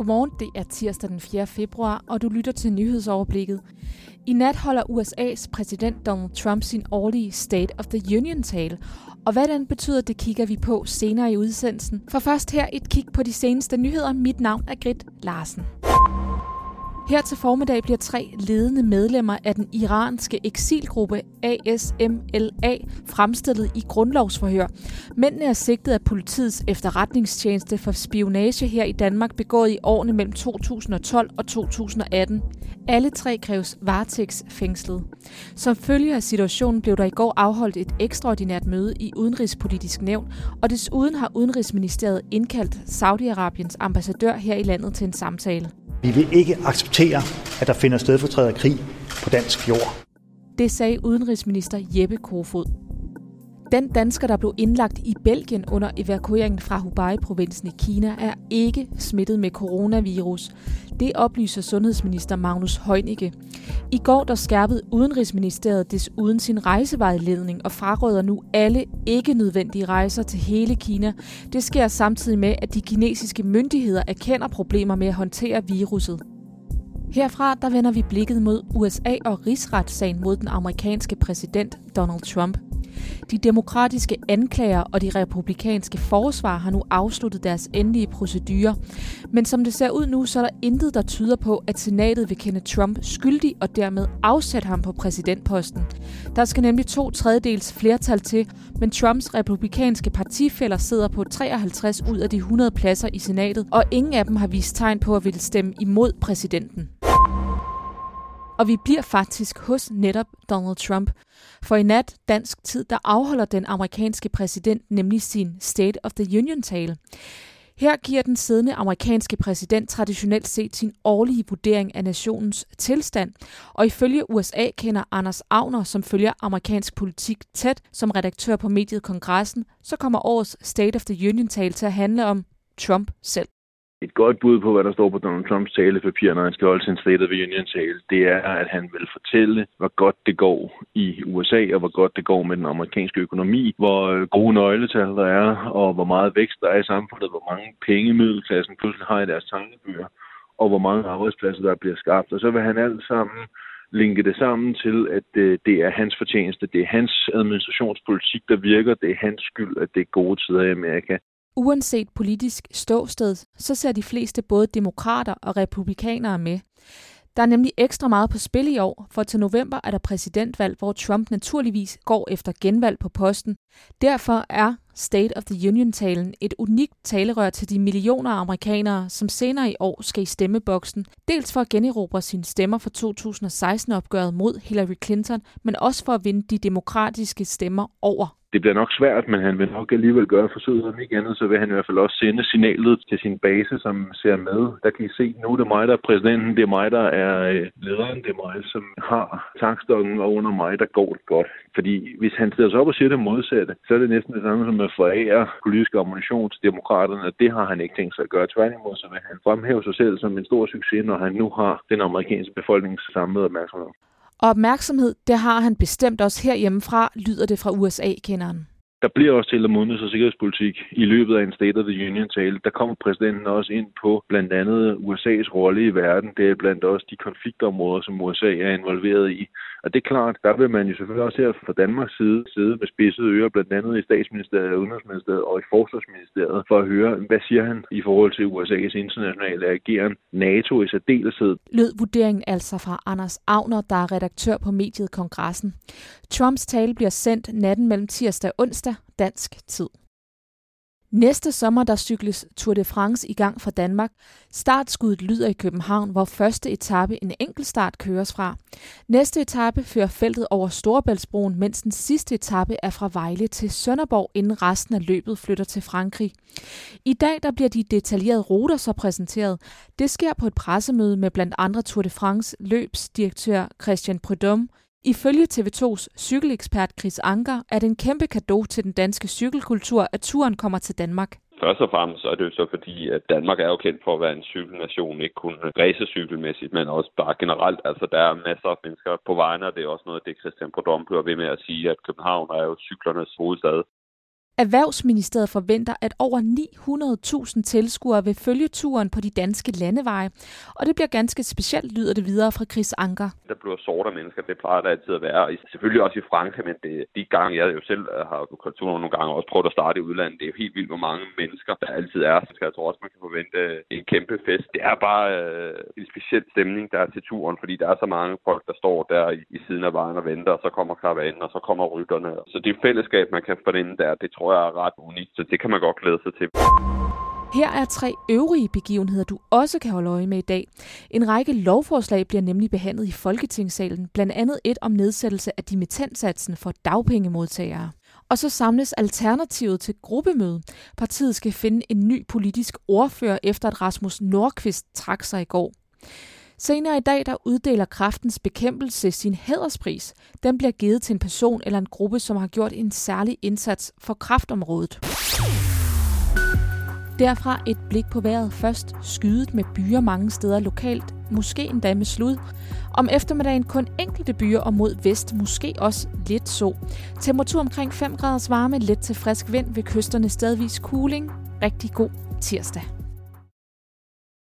Godmorgen, det er tirsdag den 4. februar, og du lytter til nyhedsoverblikket. I nat holder USA's præsident Donald Trump sin årlige State of the Union-tale, og hvad den betyder, det kigger vi på senere i udsendelsen. For først her et kig på de seneste nyheder. Mit navn er Grit Larsen. Her til formiddag bliver tre ledende medlemmer af den iranske eksilgruppe ASMLA fremstillet i grundlovsforhør. Mændene er sigtet af politiets efterretningstjeneste for spionage her i Danmark begået i årene mellem 2012 og 2018. Alle tre kræves varetægtsfængslet. Som følge af situationen blev der i går afholdt et ekstraordinært møde i Udenrigspolitisk Nævn, og desuden har Udenrigsministeriet indkaldt Saudi-Arabiens ambassadør her i landet til en samtale. Vi vil ikke acceptere, at der finder stedfortræder krig på dansk jord. Det sagde udenrigsminister Jeppe Kofod. Den dansker, der blev indlagt i Belgien under evakueringen fra Hubei-provinsen i Kina, er ikke smittet med coronavirus. Det oplyser sundhedsminister Magnus Heunicke. I går der skærpede Udenrigsministeriet desuden sin rejsevejledning og fraråder nu alle ikke nødvendige rejser til hele Kina. Det sker samtidig med, at de kinesiske myndigheder erkender problemer med at håndtere viruset. Herfra der vender vi blikket mod USA og rigsretssagen mod den amerikanske præsident Donald Trump. De demokratiske anklager og de republikanske forsvar har nu afsluttet deres endelige procedurer. Men som det ser ud nu, så er der intet, der tyder på, at senatet vil kende Trump skyldig og dermed afsætte ham på præsidentposten. Der skal nemlig to tredjedels flertal til, men Trumps republikanske partifælder sidder på 53 ud af de 100 pladser i senatet, og ingen af dem har vist tegn på at ville stemme imod præsidenten. Og vi bliver faktisk hos netop Donald Trump. For i nat, dansk tid, der afholder den amerikanske præsident nemlig sin State of the Union-tale. Her giver den siddende amerikanske præsident traditionelt set sin årlige vurdering af nationens tilstand, og ifølge USA kender Anders Agner, som følger amerikansk politik tæt som redaktør på mediet Kongressen, så kommer årets State of the Union-tale til at handle om Trump selv. Et godt bud på, hvad der står på Donald Trumps talepapir, når han skal holde sin State of the Union-tale, det er, at han vil fortælle, hvor godt det går i USA, og hvor godt det går med den amerikanske økonomi, hvor øh, gode nøgletal der er, og hvor meget vækst der er i samfundet, hvor mange penge middelklassen pludselig har i deres tankebøger, og hvor mange arbejdspladser der bliver skabt. Og så vil han alt sammen linke det sammen til, at øh, det er hans fortjeneste, det er hans administrationspolitik, der virker, det er hans skyld, at det er gode tider i Amerika. Uanset politisk ståsted, så ser de fleste både demokrater og republikanere med. Der er nemlig ekstra meget på spil i år, for til november er der præsidentvalg, hvor Trump naturligvis går efter genvalg på posten. Derfor er State of the Union-talen et unikt talerør til de millioner af amerikanere, som senere i år skal i stemmeboksen. Dels for at generobre sine stemmer for 2016-opgøret mod Hillary Clinton, men også for at vinde de demokratiske stemmer over det bliver nok svært, men han vil nok alligevel gøre forsøget, om ikke andet, så vil han i hvert fald også sende signalet til sin base, som ser med. Der kan I se, nu er det mig, der er præsidenten, det er mig, der er øh, lederen, det er mig, som har tankstokken, og under mig, der går det godt. Fordi hvis han stiller sig op og siger det modsatte, så er det næsten det samme som at forære politisk ammunition til demokraterne, og det har han ikke tænkt sig at gøre. Tværtimod så vil han fremhæve sig selv som en stor succes, når han nu har den amerikanske befolknings samlede opmærksomhed. Og opmærksomhed, det har han bestemt også herhjemmefra, lyder det fra USA-kenderen. Der bliver også til udenrigs- og sikkerhedspolitik i løbet af en State of the Union-tale. Der kommer præsidenten også ind på blandt andet USA's rolle i verden. Det er blandt også de konfliktområder, som USA er involveret i. Og det er klart, der vil man jo selvfølgelig også her fra Danmarks side sidde med spidsede ører, blandt andet i statsministeriet, udenrigsministeriet og i forsvarsministeriet, for at høre, hvad siger han i forhold til USA's internationale ageren, NATO i særdeleshed. Lød vurderingen altså fra Anders Avner, der er redaktør på mediet Kongressen. Trumps tale bliver sendt natten mellem tirsdag og onsdag dansk tid. Næste sommer der cykles Tour de France i gang fra Danmark. Startskuddet lyder i København, hvor første etape en enkeltstart køres fra. Næste etape fører feltet over Storebæltsbroen, mens den sidste etape er fra Vejle til Sønderborg, inden resten af løbet flytter til Frankrig. I dag der bliver de detaljerede ruter så præsenteret. Det sker på et pressemøde med blandt andre Tour de France løbsdirektør Christian Prudhomme, Ifølge TV2's cykelekspert Chris Anker er det en kæmpe gave til den danske cykelkultur, at turen kommer til Danmark. Først og fremmest er det jo så fordi, at Danmark er jo kendt for at være en cykelnation, ikke kun racercykelmæssigt, men også bare generelt. Altså, der er masser af mennesker på vejene, og det er også noget det, Christian Prodom bliver ved med at sige, at København er jo cyklernes hovedstad. Erhvervsministeriet forventer, at over 900.000 tilskuere vil følge turen på de danske landeveje, og det bliver ganske specielt, lyder det videre fra Chris Anker. Der bliver sorte mennesker, det plejer der altid at være. Selvfølgelig også i Frankrig, men det, de gange, jeg jo selv øh, har kulturen nogle gange også prøvet at starte i udlandet, det er jo helt vildt, hvor mange mennesker der altid er. Så jeg tror også, man kan forvente en kæmpe fest. Det er bare øh, en speciel stemning, der er til turen, fordi der er så mange folk, der står der i, i siden af vejen og venter, og så kommer karavanen, og så kommer rytterne. Så det fællesskab, man kan fornemme der, det tror jeg er ret unikt, så det kan man godt glæde sig til. Her er tre øvrige begivenheder, du også kan holde øje med i dag. En række lovforslag bliver nemlig behandlet i Folketingssalen, blandt andet et om nedsættelse af dimittentsatsen for dagpengemodtagere. Og så samles Alternativet til gruppemøde. Partiet skal finde en ny politisk ordfører, efter at Rasmus Nordqvist trak sig i går. Senere i dag der uddeler Kraftens Bekæmpelse sin hæderspris. Den bliver givet til en person eller en gruppe, som har gjort en særlig indsats for kraftområdet. Derfra et blik på vejret først skydet med byer mange steder lokalt, måske endda med slud. Om eftermiddagen kun enkelte byer og mod vest, måske også lidt så. Temperatur omkring 5 graders varme, let til frisk vind ved kysterne stedvis cooling. Rigtig god tirsdag.